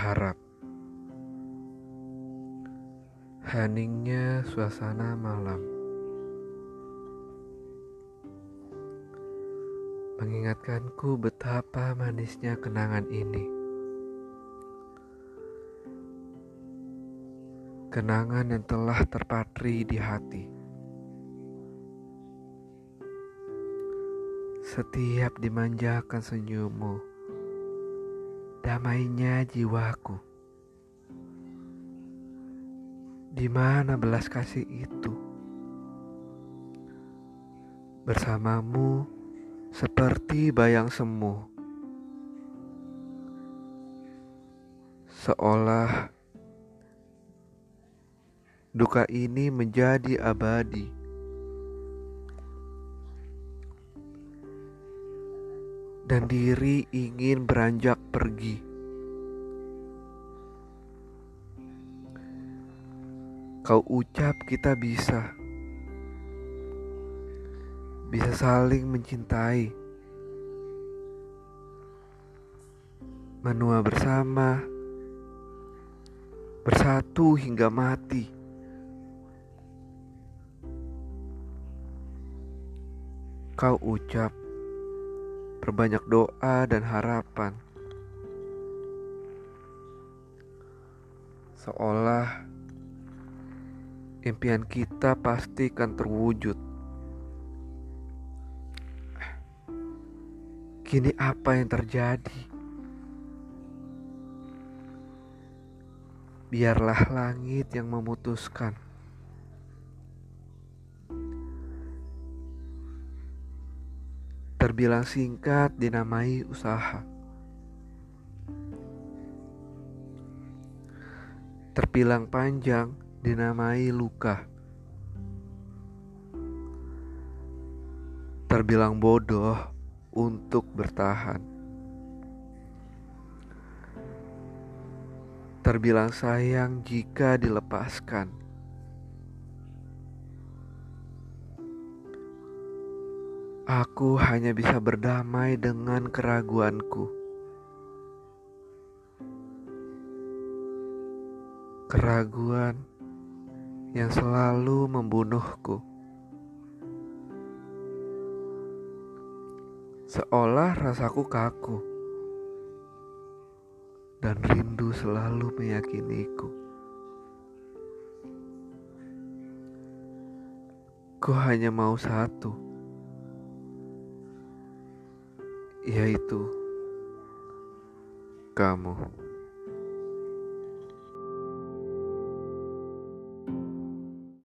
berharap. Heningnya suasana malam mengingatkanku betapa manisnya kenangan ini. Kenangan yang telah terpatri di hati. Setiap dimanjakan senyummu, damainya jiwaku. Di mana belas kasih itu? Bersamamu seperti bayang semu. Seolah duka ini menjadi abadi. Dan diri ingin beranjak pergi. Kau ucap kita bisa. Bisa saling mencintai. Menua bersama. Bersatu hingga mati. Kau ucap, perbanyak doa dan harapan, seolah impian kita pasti akan terwujud. Kini, apa yang terjadi? Biarlah langit yang memutuskan. Terbilang singkat dinamai usaha. Terbilang panjang dinamai luka. Terbilang bodoh untuk bertahan. Terbilang sayang jika dilepaskan. Aku hanya bisa berdamai dengan keraguanku. Keraguan yang selalu membunuhku. Seolah rasaku kaku dan rindu selalu meyakiniku. Ku hanya mau satu yaitu kamu.